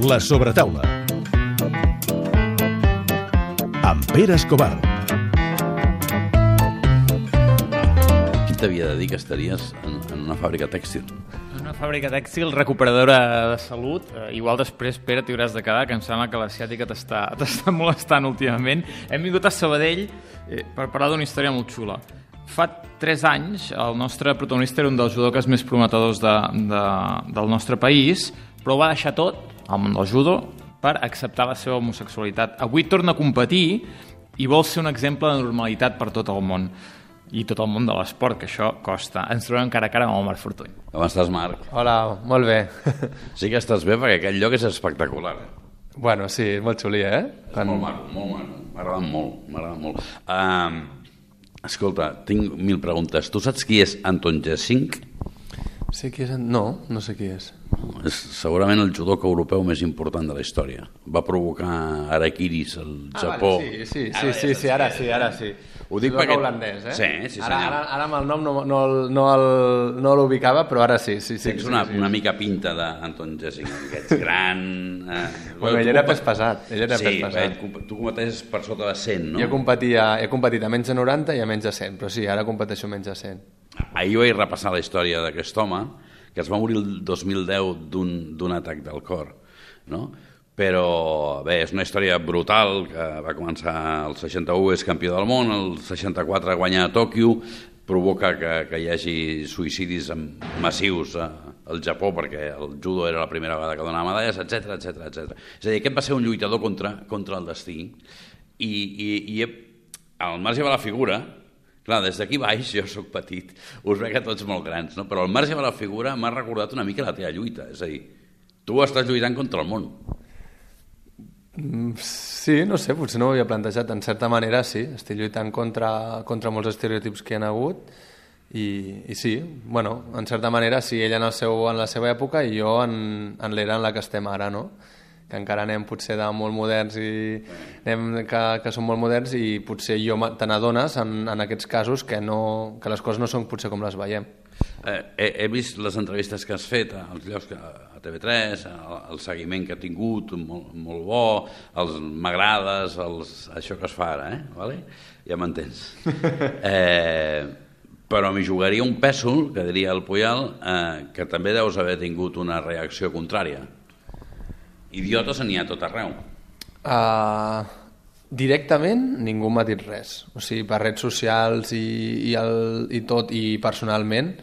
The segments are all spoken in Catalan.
La sobretaula. Amb Pere Escobar. Qui t'havia de dir que estaries en, en una fàbrica tèxtil? Una fàbrica tèxtil recuperadora de salut. Eh, igual després, Pere, t'hi hauràs de quedar, que em sembla que l'asiàtica t'està molestant últimament. Hem vingut a Sabadell eh, per parlar d'una història molt xula. Fa 3 anys, el nostre protagonista era un dels judoques més prometedors de, de, del nostre país, però ho va deixar tot, al món del judo, per acceptar la seva homosexualitat. Avui torna a competir i vol ser un exemple de normalitat per tot el món i tot el món de l'esport, que això costa. Ens trobem cara a cara amb el Marc Fortuny. Com estàs, Marc? Hola, molt bé. Sí que estàs bé perquè aquest lloc és espectacular. bueno, sí, molt xulia, eh? És molt maco, molt maco. M'agrada molt, m'agrada molt. Um, escolta, tinc mil preguntes. Tu saps qui és Anton Jessing? Sí, qui és? No, no sé qui és. És segurament el judoka europeu més important de la història. Va provocar arakiris al Japó. Ah, vale, sí, sí, sí, sí, sí, ara sí, ara sí. Ho dic perquè- holandès, eh? Sí, sí, ara, senyor. ara, ara amb el nom no, no, no, el, no l'ubicava, però ara sí, sí, sí. Tens sí, una, sí. una mica pinta d'Anton Jessing, que ets gran... Eh, Bueno, ell era pes pesat, ell era sí, pes pesat. ell tu competeixes per sota de 100, no? Jo competia, he competit a menys de 90 i a menys de 100, però sí, ara competeixo a menys de 100. Ahir vaig repassar la història d'aquest home, que es va morir el 2010 d'un atac del cor, no? Però, bé, és una història brutal, que va començar el 61, és campió del món, el 64 guanya a Tòquio, provoca que, que hi hagi suïcidis massius al Japó, perquè el judo era la primera vegada que donava medalles, etc etc etc. És a dir, aquest va ser un lluitador contra, contra el destí, i, i, i al marge de la figura, Clar, des d'aquí baix, jo sóc petit, us veig a tots molt grans, no? però al marge de la figura m'ha recordat una mica la teva lluita, és a dir, tu estàs lluitant contra el món. Mm, Sí, no sé, potser no ho havia plantejat. En certa manera, sí, estic lluitant contra, contra molts estereotips que hi ha hagut i, i sí, bueno, en certa manera, sí, ell en, el seu, en la seva època i jo en, en l'era en la que estem ara, no? Que encara anem potser de molt moderns i anem que, que són molt moderns i potser jo te n'adones en, en aquests casos que, no, que les coses no són potser com les veiem. Eh, he, he vist les entrevistes que has fet als llocs que, a TV3, el, el seguiment que ha tingut, molt, molt bo, els m'agrades, els, això que es fa ara, eh? Vale? ja m'entens. Eh, però m'hi jugaria un pèsol, que diria el Puyal, eh, que també deus haver tingut una reacció contrària. Idiotes n'hi ha tot arreu. Uh, directament ningú m'ha dit res. O sigui, per redes socials i, i, el, i tot, i personalment,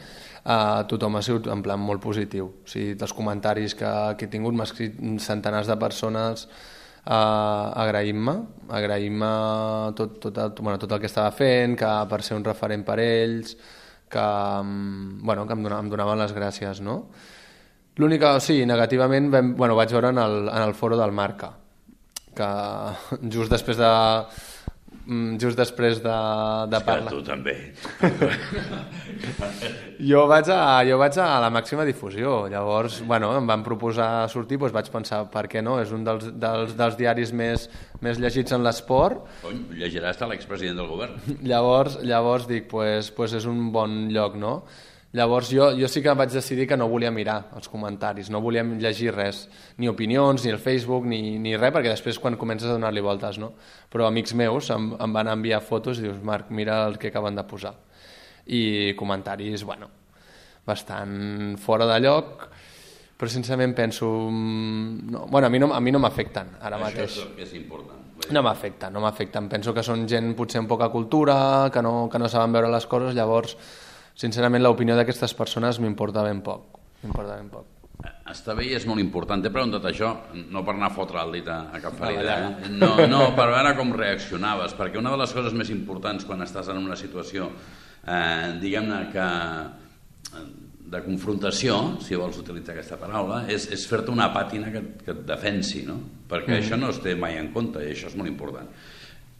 uh, tothom ha sigut en plan molt positiu. O sigui, dels comentaris que, que he tingut, m'ha escrit centenars de persones uh, agraint-me, agraint-me tot, tot, el, bueno, tot el que estava fent, que per ser un referent per ells, que, mm, bueno, que em, donaven, em donaven les gràcies, no? L'única, sigui, negativament vam, bueno, vaig veure en el, en el foro del Marca, que just després de mm, just després de, de parlar... tu també. Jo vaig, a, jo vaig a la màxima difusió, llavors, bueno, em van proposar sortir, doncs vaig pensar, per què no? És un dels, dels, dels diaris més, més llegits en l'esport, Cony, llegiràs a l'expresident del govern. llavors, llavors dic, pues, pues és un bon lloc, no? Llavors jo, jo sí que vaig decidir que no volia mirar els comentaris, no volia llegir res, ni opinions, ni el Facebook, ni, ni res, perquè després quan comences a donar-li voltes, no? Però amics meus em, em van enviar fotos i dius, Marc, mira el que acaben de posar. I comentaris, bueno, bastant fora de lloc, però sincerament penso... mm, No, bueno, a mi no, a mi no m'afecten ara Això mateix. és el que és important. No m'afecta, no m'afecten. Penso que són gent potser amb poca cultura, que no, que no saben veure les coses, llavors, sincerament, l'opinió d'aquestes persones m'importa ben poc. M'importa ben poc. Està bé i és molt important. T'he preguntat això, no per anar a fotre el dit a, a cap ferida, eh? no, no, per veure com reaccionaves, perquè una de les coses més importants quan estàs en una situació, eh, diguem-ne que eh, de confrontació, si vols utilitzar aquesta paraula, és, és fer-te una pàtina que, que et defensi, no? Perquè mm. això no es té mai en compte i això és molt important.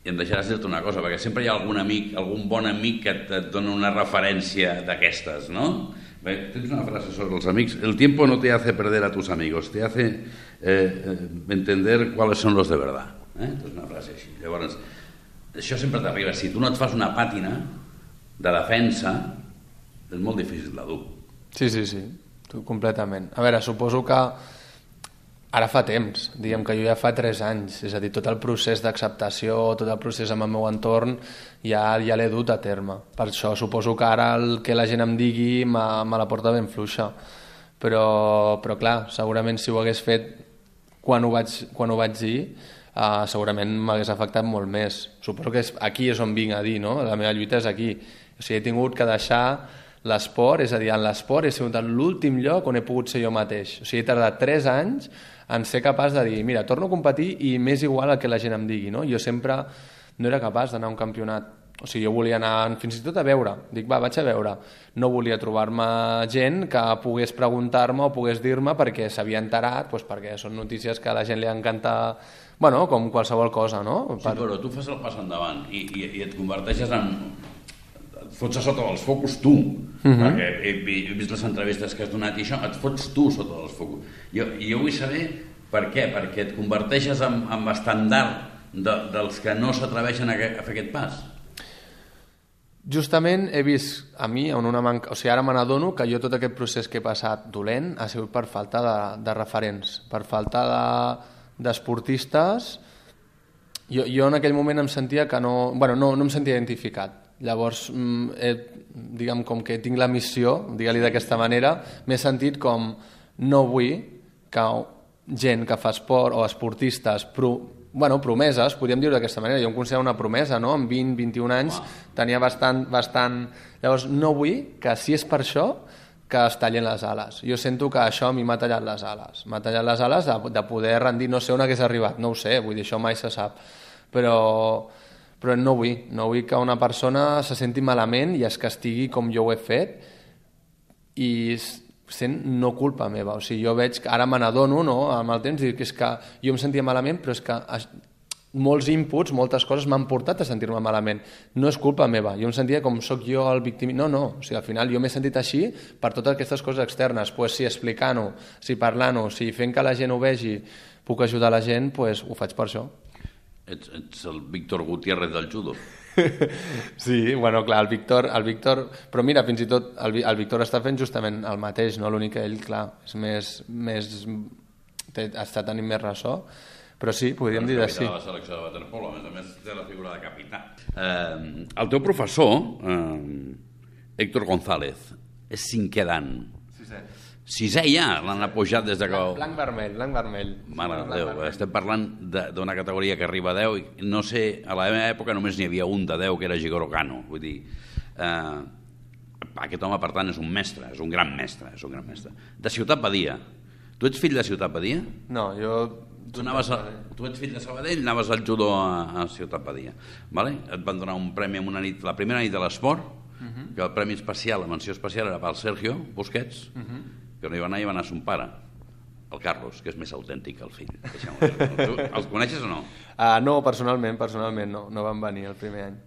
I em deixaràs dir-te una cosa, perquè sempre hi ha algun amic, algun bon amic que et, et dona una referència d'aquestes, no? Bé, tens una frase sobre els amics. El tiempo no te hace perder a tus amigos, te hace eh, eh, entender cuáles son los de verdad. Eh? És una frase així. Llavors, això sempre t'arriba. Si tu no et fas una pàtina de defensa, és molt difícil de dur. Sí, sí, sí, tu, completament. A veure, suposo que Ara fa temps, diguem que jo ja fa 3 anys, és a dir, tot el procés d'acceptació, tot el procés amb el meu entorn, ja, ja l'he dut a terme. Per això suposo que ara el que la gent em digui me, me la porta ben fluixa. Però, però clar, segurament si ho hagués fet quan ho vaig, quan ho vaig dir, uh, segurament m'hagués afectat molt més. Suposo que és, aquí és on vinc a dir, no? La meva lluita és aquí. O sigui, he tingut que deixar l'esport, és a dir, en l'esport he sigut l'últim lloc on he pogut ser jo mateix. O sigui, he tardat 3 anys en ser capaç de dir, mira, torno a competir i m'és igual el que la gent em digui, no? Jo sempre no era capaç d'anar a un campionat. O sigui, jo volia anar fins i tot a veure. Dic, va, vaig a veure. No volia trobar-me gent que pogués preguntar-me o pogués dir-me perquè s'havia enterat, doncs perquè són notícies que a la gent li encanta bueno, com qualsevol cosa, no? Sí, però tu fas el pas endavant i, i, i et converteixes en fots a sota dels focus tu, uh -huh. perquè he, he vist les entrevistes que has donat i això, et fots tu sota dels focus. Jo, jo vull saber per què, perquè et converteixes en, en estandard de, dels que no s'atreveixen a, a fer aquest pas. Justament he vist a mi en una manca... O sigui, ara me n'adono que jo tot aquest procés que he passat dolent ha sigut per falta de, de referents, per falta d'esportistes... De, jo, jo en aquell moment em sentia que no... Bueno, no, no em sentia identificat Llavors, he, diguem, com que tinc la missió, digue-li d'aquesta manera, m'he sentit com no vull que gent que fa esport o esportistes pro, bueno, promeses, podríem dir d'aquesta manera, jo em considero una promesa, no? amb 20, 21 anys wow. tenia bastant, bastant... Llavors, no vull que si és per això, que es tallin les ales. Jo sento que això a mi m'ha tallat les ales. M'ha tallat les ales de, de poder rendir, no sé on hagués arribat, no ho sé, vull dir, això mai se sap. Però però no vull, no vull que una persona se senti malament i es castigui com jo ho he fet i sent no culpa meva, o sigui, jo veig que ara me n'adono no, amb el temps, que és que jo em sentia malament, però és que molts inputs, moltes coses m'han portat a sentir-me malament. No és culpa meva, jo em sentia com sóc jo el víctim... No, no, o sigui, al final jo m'he sentit així per totes aquestes coses externes. Pues, si explicant-ho, si parlant-ho, si fent que la gent ho vegi puc ajudar la gent, pues, ho faig per això. Ets, ets el Víctor Gutiérrez del judo. sí, bueno, clar, el Víctor, el Víctor... Però mira, fins i tot el, el Víctor està fent justament el mateix, no? L'únic que ell, clar, és més... més té, està tenint més ressò, però sí, podríem dir de sí. la selecció de waterpolo, a més a més té la figura de capità. Eh, el teu professor, eh, Héctor González, és cinquè dan. Sisè ja, l'han apujat des de que... Blanc, blanc vermell, blanc vermell. Mare de Déu, estem parlant d'una categoria que arriba a 10 i no sé, a la meva època només n'hi havia un de 10 que era Gigoro Cano, vull dir... Eh, aquest home, per tant, és un mestre, és un gran mestre, és un gran mestre. De Ciutat Badia. Tu ets fill de Ciutat Badia? No, jo... Tu, anaves a, tu ets fill de Sabadell, anaves al judo a, a Ciutat Badia. Vale? Et van donar un premi en una nit, la primera nit de l'esport, uh mhm. -huh. que el premi especial, la menció especial era pel Sergio Busquets, uh mhm. -huh que no hi va anar i va anar a son pare, el Carlos, que és més autèntic que el fill. Tu els coneixes o no? Uh, no, personalment, personalment no, no van venir el primer any.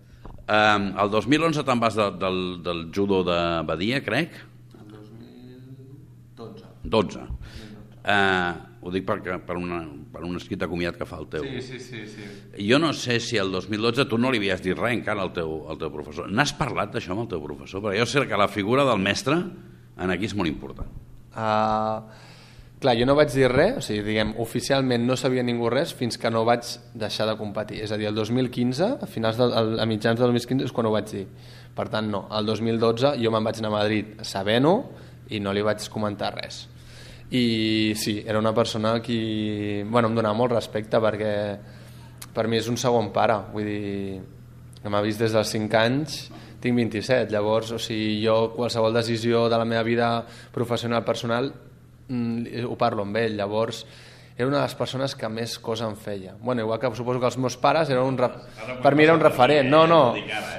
Um, el 2011 te'n vas de, del, del judo de Badia, crec? El 2012. 12. Uh, ho dic perquè, per, una, per un escrit de comiat que fa el teu. Sí, sí, sí, sí. Jo no sé si el 2012 tu no li havies dit res encara al teu, al teu professor. N'has parlat d'això amb el teu professor? Perquè jo sé que la figura del mestre en aquí és molt important. Uh, clar, jo no vaig dir res, o sigui, diguem, oficialment no sabia ningú res fins que no vaig deixar de competir. És a dir, el 2015, a, finals de, a mitjans del 2015 és quan ho vaig dir. Per tant, no. El 2012 jo me'n vaig anar a Madrid sabent-ho i no li vaig comentar res. I sí, era una persona qui bueno, em donava molt respecte perquè per mi és un segon pare. Vull dir, que m'ha vist des dels 5 anys tinc 27, llavors, o sigui, jo qualsevol decisió de la meva vida professional, personal, mm, ho parlo amb ell, llavors era una de les persones que més cosa em feia. Bueno, igual que suposo que els meus pares eren un ref... per mi era un referent, no, no,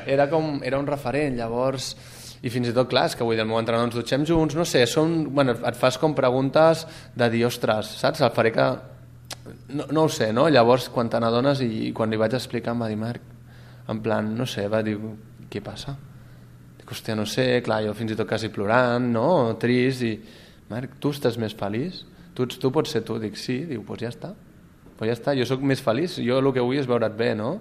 era com, era un referent, llavors i fins i tot, clar, és que vull dir, el meu entrenador ens dutxem junts, no sé, són, bueno, et fas com preguntes de dir, ostres, saps, el faré que... No, no ho sé, no? Llavors, quan te n'adones i, i quan li vaig explicar em va dir, Marc, en plan, no sé, va dir, què passa? Dic, hòstia, no sé, clar, jo fins i tot quasi plorant, no? Trist, i... Marc, tu estàs més feliç? Tu, tu pots ser tu? Dic, sí. Diu, doncs pues ja està. Pues ja està, jo sóc més feliç, jo el que vull és veure't bé, no?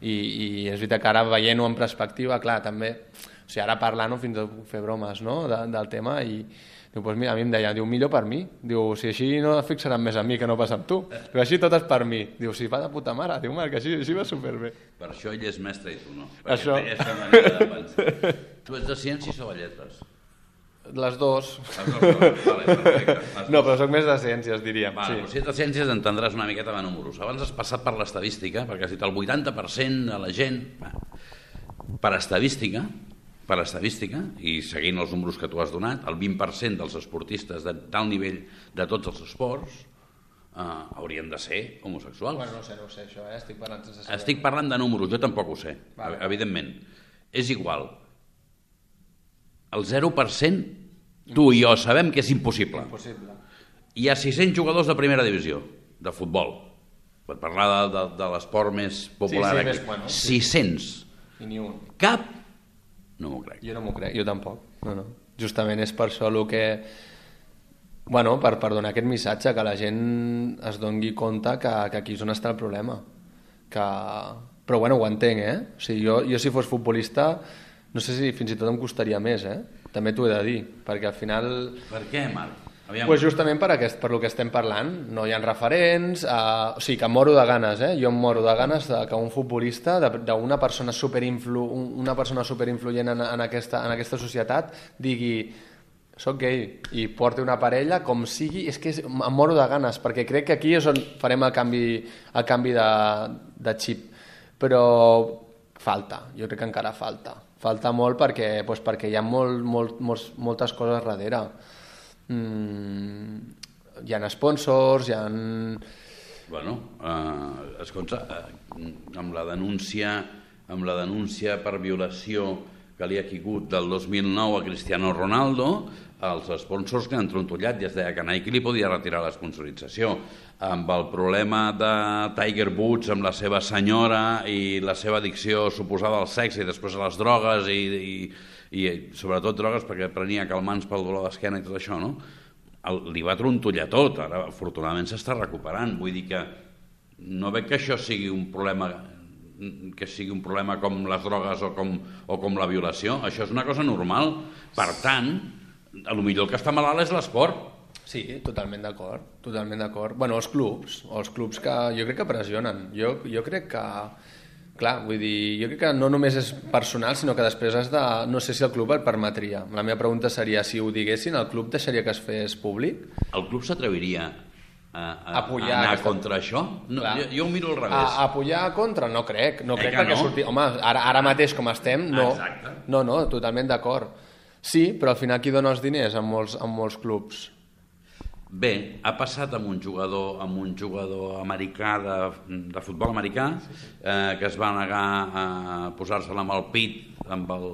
I, i és veritat que ara veient-ho en perspectiva, clar, també, o sigui, ara parlant-ho fins a fer bromes, no?, de, del tema, i Diu, pues mira, a mi em deia, diu, millor per mi. Diu, si així no es fixaran més en mi que no pas amb tu. Diu, així tot és per mi. Diu, si va de puta mare. Diu, Marc, així, així va superbé. Per això ell és mestre i tu no. Perquè Això. de pensar. Tu ets de ciències o de lletres? Les dos. Les dues coses. Vale, perfecte. Les No, però sóc més de ciències, diríem. Vale, sí. Si ets de ciències entendràs una miqueta de números. Abans has passat per l'estadística, perquè has dit el 80% de la gent... Per estadística, per estadística, i seguint els números que tu has donat, el 20% dels esportistes de tal nivell de tots els esports eh, haurien de ser homosexuals. Bueno, no sé, no ho sé, això, eh? Estic parlant sense saber. Estic parlant de números, jo tampoc ho sé, Vale. evidentment. És igual. El 0%, tu i jo sabem que és impossible. Impossible. Hi ha 600 jugadors de primera divisió, de futbol, per parlar de, de, de l'esport més popular sí, aquí. més bueno, sí. 600. I ni un. Cap? No m'ho crec. Jo no m'ho crec, jo tampoc. No, no. Justament és per això el que... Bueno, per, per donar aquest missatge, que la gent es dongui compte que, que aquí és on està el problema. Que... Però bueno, ho entenc, eh? O sigui, jo, jo si fos futbolista, no sé si fins i tot em costaria més, eh? També t'ho he de dir, perquè al final... Per què, Marc? Aviam. Pues justament per, aquest, per el que estem parlant, no hi ha referents, eh, o sigui que moro de ganes, eh? jo em moro de ganes de que un futbolista, d'una persona superinflu, un- una persona superinfluent en, en, aquesta, en aquesta societat, digui soc gay i porti una parella com sigui, és que és, em moro de ganes, perquè crec que aquí és on farem el canvi, el canvi de, de xip, però falta, jo crec que encara falta. Falta molt perquè, doncs perquè hi ha molt, molt, molts, moltes coses darrere mm, hi ha sponsors, hi ha... Bueno, eh, escolta, eh, amb la denúncia amb la denúncia per violació que li ha quigut del 2009 a Cristiano Ronaldo, els sponsors que han trontollat i es deia que Nike li podia retirar la sponsorització. Amb el problema de Tiger Woods amb la seva senyora i la seva addicció suposada al sexe i després a les drogues i, i, i sobretot drogues perquè prenia calmants pel dolor d'esquena i tot això, no? El, li va trontollar tot, ara afortunadament s'està recuperant, vull dir que no veig que això sigui un problema que sigui un problema com les drogues o com, o com la violació, això és una cosa normal. Per tant, a lo millor el que està malalt és l'esport. Sí, totalment d'acord, totalment d'acord. Bueno, els clubs, els clubs que jo crec que pressionen. Jo, jo crec que, clar, vull dir, jo crec que no només és personal, sinó que després has de... No sé si el club et permetria. La meva pregunta seria, si ho diguessin, el club deixaria que es fes públic? El club s'atreviria a, a, Apoyar a anar aquesta- contra això? No, Clar. jo, jo ho miro al revés. a apoyar contra? No crec, no Eh crec que perquè no? surti... Home, ara, ara mateix com estem, no. Exacte. No, no, totalment d'acord. Sí, però al final qui dona els diners en molts, en molts clubs? Bé, ha passat amb un jugador, amb un jugador americà de, de futbol americà eh, que es va negar a posar-se-la amb el pit amb el,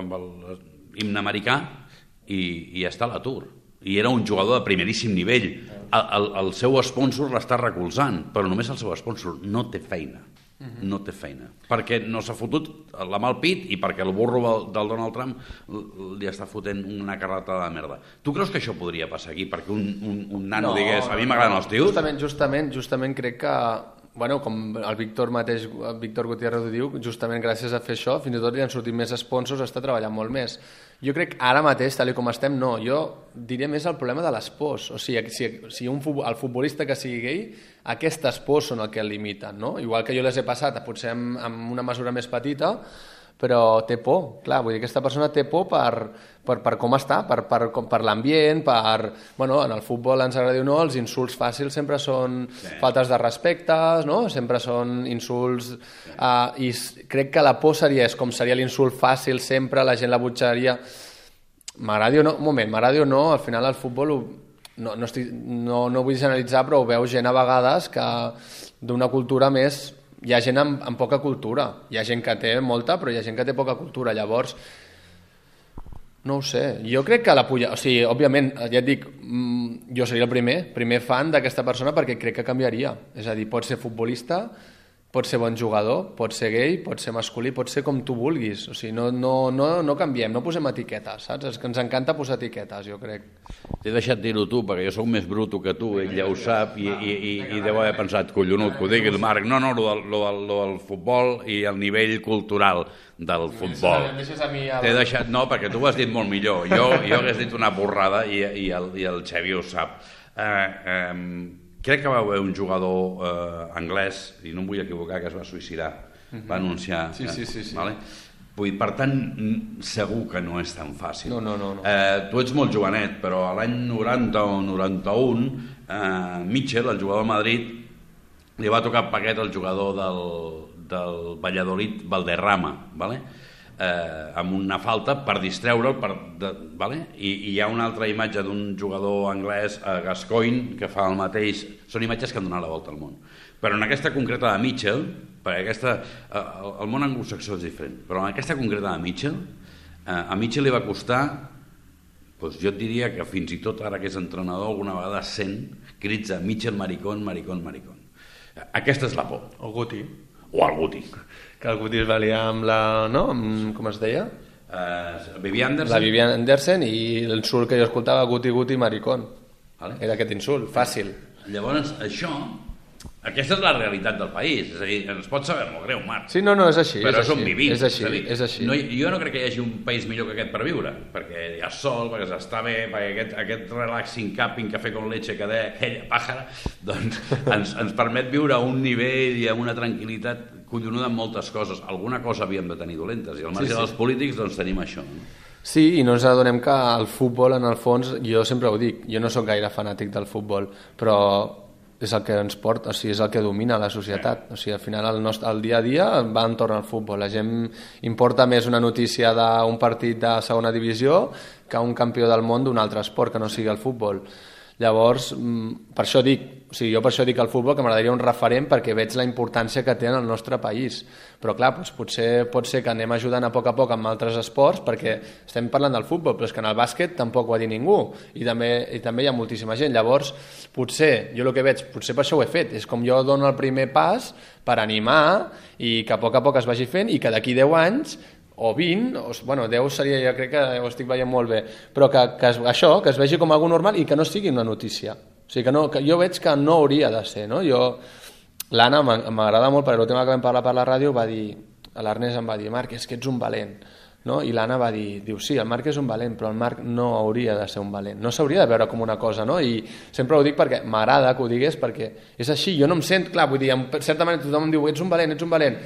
amb el himne americà i, i està a l'atur. I era un jugador de primeríssim nivell. El, el, el seu sponsor l'està recolzant, però només el seu sponsor no té feina. No té feina. Perquè no s'ha fotut la mà al pit i perquè el burro del, Donald Trump li està fotent una carretada de merda. Tu creus que això podria passar aquí? Perquè un, un, un nano no, digués, a mi m'agraden els tios? Justament, justament, justament crec que bueno, com el Víctor mateix, el Víctor Gutiérrez ho diu, justament gràcies a fer això, fins i tot li han sortit més sponsors, està treballant molt més. Jo crec que ara mateix, tal com estem, no. Jo diria més el problema de les pors. O sigui, si, si un, futbol- el futbolista que sigui gay, aquestes pors són el que el limiten, no? Igual que jo les he passat, potser amb, amb una mesura més petita, però té por, clar, vull dir, aquesta persona té por per, per, per com està, per, per, com- per l'ambient, per... Bueno, en el futbol ens agrada o no, els insults fàcils sempre són sí. faltes de respecte, no? Sempre són insults... Uh, I s- crec que la por seria, és com seria l'insult fàcil sempre, la gent la butxaria... M'agradi o no, un moment, m'agradi o no, al final el futbol ho, no, no, estic, no, no vull generalitzar, però ho veu gent a vegades que d'una cultura més... Hi ha gent amb, amb poca cultura, hi ha gent que té molta, però hi ha gent que té poca cultura. Llavors, no ho sé, jo crec que la puja... O sigui, òbviament, ja et dic, mm, jo seria el primer, primer fan d'aquesta persona perquè crec que canviaria. És a dir, pot ser futbolista, pot ser bon jugador, pot ser gay, pot ser masculí, pot ser com tu vulguis. O sigui, no, no, no, no canviem, no posem etiquetes, saps? És que ens encanta posar etiquetes, jo crec. T'he deixat dir-ho tu, perquè jo sóc més bruto que tu, ell ja ho sap, i, i, i, i deu haver pensat, collonut, que ho digui el Marc. No, no, lo del, lo, del, lo del futbol i el nivell cultural del futbol. T'he deixat... No, perquè tu ho has dit molt millor. Jo, jo hagués dit una borrada i, i, el, i el Xavi ho sap. Eh, eh, crec que va haver un jugador eh, anglès, i no em vull equivocar, que es va suïcidar, uh -huh. va anunciar... Sí, sí, sí. sí. Vale? Vull dir, per tant, segur que no és tan fàcil. No, no, no. no. Eh, tu ets molt jovenet, però a l'any 90 o 91, eh, Mitchell, el jugador de Madrid, li va tocar paquet al jugador del, del Valladolid, Valderrama, ¿vale? Eh, amb una falta per distreure'l per, de, vale? I, i hi ha una altra imatge d'un jugador anglès a Gascoigne que fa el mateix. Són imatges que han donat la volta al món. Però en aquesta concreta de Mitchell perquè aquesta, eh, el món anglosaxó és diferent però en aquesta concreta de Mitchell eh, a Mitchell li va costar doncs jo et diria que fins i tot ara que és entrenador alguna vegada sent crits a Mitchell maricón, maricón, maricón. Aquesta és la por. O Guti. O el Guti que el Guti es va liar amb la... no? Amb, com es deia? Uh, Vivian Andersen. La Vivian Andersen i l'insult que jo escoltava Guti, Guti, maricón. Vale. Era aquest insult, fàcil. Llavors, això aquesta és la realitat del país, és a dir, ens pot saber molt greu, Marc. Sí, no, no, és així. Però és, som així, vivint. És així, és, dir, és així. No, jo no crec que hi hagi un país millor que aquest per viure, perquè hi ha sol, perquè s'està bé, perquè aquest, aquest relaxing camping, cafè con leche que deia aquella pàjara, doncs ens, ens permet viure a un nivell i amb una tranquil·litat collonuda en moltes coses. Alguna cosa havíem de tenir dolentes, i al marge sí, sí. dels polítics doncs tenim això. No? Sí, i no ens adonem que el futbol, en el fons, jo sempre ho dic, jo no sóc gaire fanàtic del futbol, però és el que ens porta, o sigui, és el que domina la societat. O sigui, al final el, nostre, el dia a dia va entorn al futbol. La gent importa més una notícia d'un partit de segona divisió que un campió del món d'un altre esport que no sigui el futbol. Llavors, mm, per això dic, o sigui, jo per això dic al futbol que m'agradaria un referent perquè veig la importància que té en el nostre país. Però clar, doncs potser pot ser que anem ajudant a poc a poc amb altres esports perquè estem parlant del futbol, però és que en el bàsquet tampoc ho ha dit ningú i també, i també hi ha moltíssima gent. Llavors, potser, jo el que veig, potser per això ho he fet, és com jo dono el primer pas per animar i que a poc a poc es vagi fent i que d'aquí 10 anys o 20, o, bueno, 10 seria, ja crec que ho estic veient molt bé, però que, que això, que es vegi com algo normal i que no sigui una notícia. O sigui, que, no, que jo veig que no hauria de ser, no? Jo, l'Anna m'agrada molt, perquè l'última que vam parlar per la ràdio va dir, l'Ernest em va dir, Marc, és que ets un valent, no? I l'Anna va dir, diu, sí, el Marc és un valent, però el Marc no hauria de ser un valent, no s'hauria de veure com una cosa, no? I sempre ho dic perquè m'agrada que ho digués, perquè és així, jo no em sent, clar, vull dir, en certa manera tothom em diu, ets un valent, ets un valent,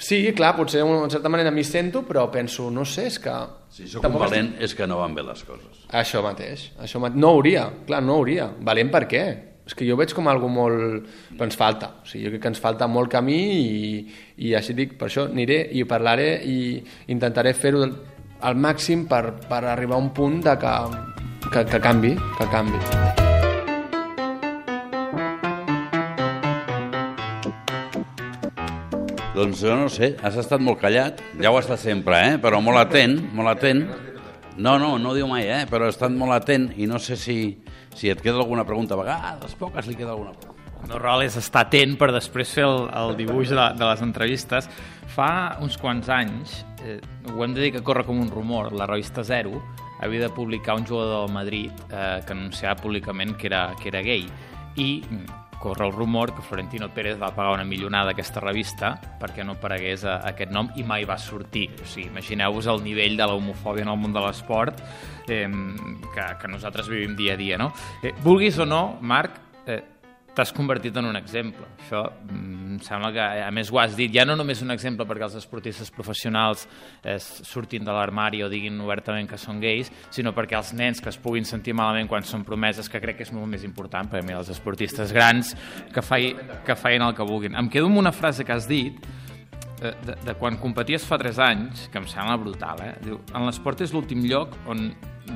Sí, clar, potser en certa manera m'hi sento, però penso, no sé, és que... Si sóc un valent estic... és que no van bé les coses. Això mateix, això mateix. no hauria, clar, no hauria. Valent per què? És que jo veig com algo molt... Però ens falta, o sigui, jo crec que ens falta molt camí i, i així dic, per això aniré i parlaré i intentaré fer-ho al màxim per, per arribar a un punt de que, que, que canvi, que canvi. Doncs jo no sé, has estat molt callat, ja ho està sempre, eh? però molt atent, molt atent. No, no, no diu mai, eh? però ha estat molt atent i no sé si, si et queda alguna pregunta. A vegades, poques, li queda alguna pregunta. Meu rol és estar atent per després fer el, el dibuix de, de les entrevistes. Fa uns quants anys, eh, ho hem de dir que corre com un rumor, la revista Zero havia de publicar un jugador del Madrid eh, que anunciava públicament que era, que era gay i corre el rumor que Florentino Pérez va pagar una milionada a aquesta revista perquè no aparegués a, a aquest nom i mai va sortir. O sigui, imagineu-vos el nivell de l'homofòbia en el món de l'esport eh, que, que nosaltres vivim dia a dia. No? Eh, vulguis o no, Marc, eh, t'has convertit en un exemple. Això mm, em sembla que, a més, ho has dit, ja no només un exemple perquè els esportistes professionals eh, surtin de l'armari o diguin obertament que són gais, sinó perquè els nens que es puguin sentir malament quan són promeses, que crec que és molt més important, perquè mira, els esportistes grans que, fai, que feien el que vulguin. Em quedo amb una frase que has dit, de, de quan competies fa 3 anys, que em sembla brutal, eh? Diu, en l'esport és l'últim lloc on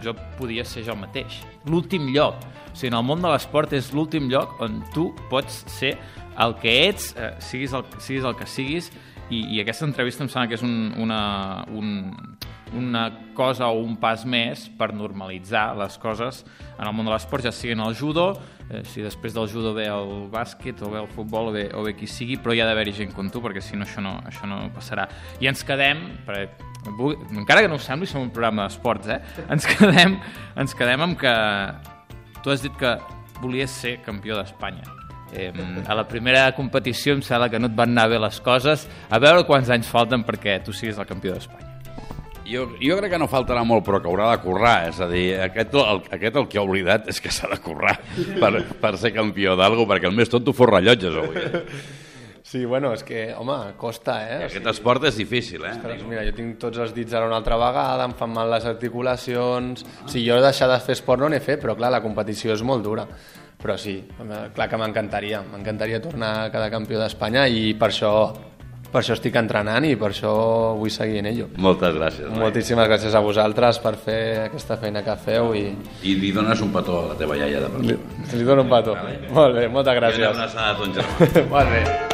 jo podia ser jo mateix. L'últim lloc. O sigui, en el món de l'esport és l'últim lloc on tu pots ser el que ets, eh, siguis, el, siguis el que siguis, i, i aquesta entrevista em sembla que és un, una, un, una cosa o un pas més per normalitzar les coses en el món de l'esport, ja sigui en el judo, eh, si després del judo ve el bàsquet o ve el futbol o ve, o ve qui sigui, però hi ha d'haver-hi gent com tu, perquè si no això, no això no passarà. I ens quedem, perquè, encara que no ho sembli, som un programa d'esports, eh? ens quedem, ens quedem amb que tu has dit que volies ser campió d'Espanya. Eh, a la primera competició em sembla que no et van anar bé les coses. A veure quants anys falten perquè tu siguis el campió d'Espanya. Jo, jo crec que no faltarà molt, però que haurà de currar. És a dir, aquest el, aquest el que ha oblidat és que s'ha de currar per, per ser campió d'algú, perquè el més tonto fos rellotges avui. Sí, bueno, és que, home, costa, eh? I aquest esport és difícil, eh? Ostres, mira, jo tinc tots els dits ara una altra vegada, em fan mal les articulacions... O sigui, jo deixar de fer esport no n'he fet, però clar, la competició és molt dura. Però sí, clar que m'encantaria, m'encantaria tornar a cada campió d'Espanya i per això per això estic entrenant i per això vull seguir en ello. Moltes gràcies. Noi. Moltíssimes gràcies a vosaltres per fer aquesta feina que feu i... I li dones un petó a la teva iaia de Li, li dono un petó. Vale. Molt bé, moltes gràcies. I una abraçada a ton germà. Molt bé.